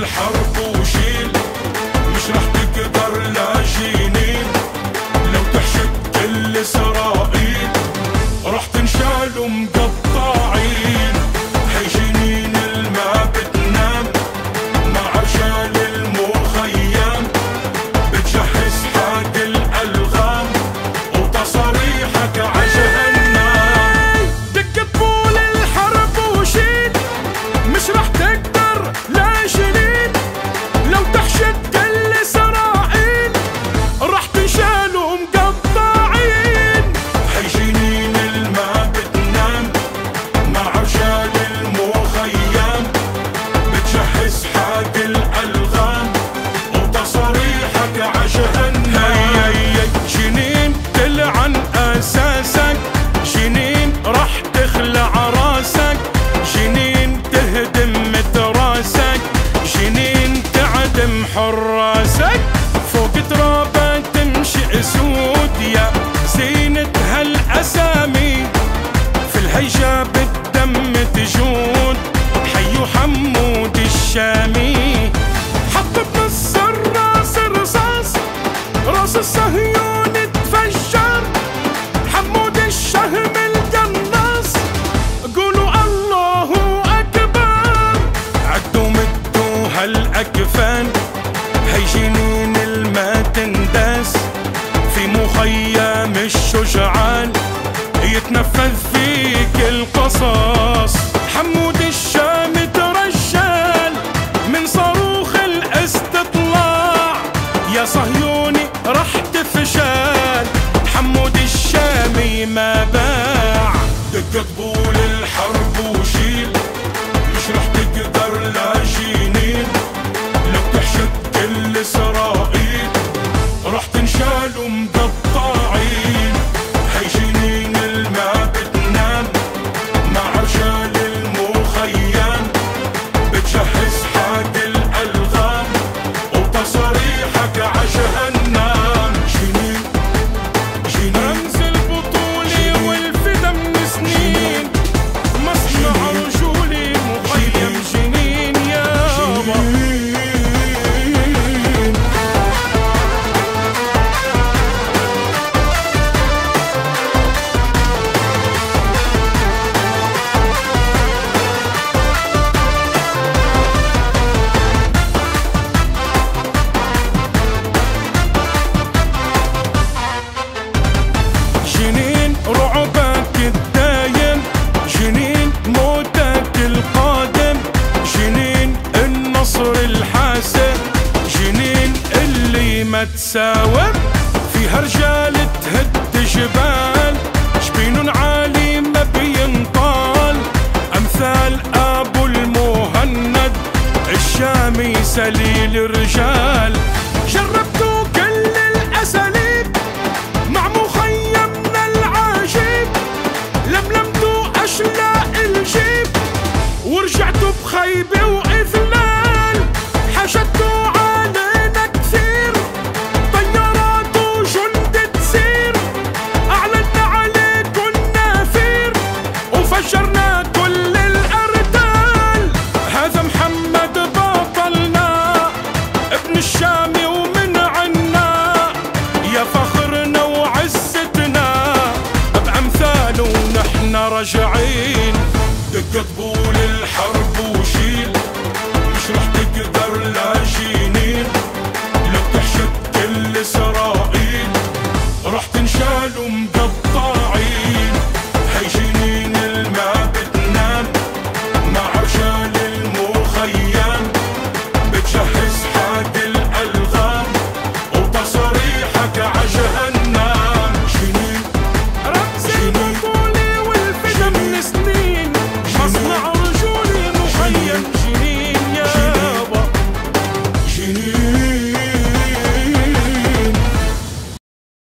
الحرب وشيل. مش راح تقدر لا جنين. لو تحشد كل اسرائيل راح تنشال ومقبل العيشة بالدم تجود حيو حمود الشامي. حط بنص الراس رصاص راس الصهيون تفجر حمود الشهم القناص قولوا الله أكبر. عدوا مدوا هالأكفان هي جنين الما تنداس. في مخيم الشجعان يتنفذ القصص حمود الشام ترجال من صاروخ الاستطلاع. يا صهيوني رح تفشل. حمود الشامي ما باع. دق طبول الحرب وشيل تساوم فيها رجال تهد جبال. جبين عالي ما بينطال. أمثال أبو المهند الشامي سليل الرجال. الشام ومن عنا يا فخرنا وعزتنا بأمثال ونحن راجعين دق طبول الحرب وشيل مش رح تقدر لا جنين. لو تحشد كل إسرائيل رح تنشال ومقطع.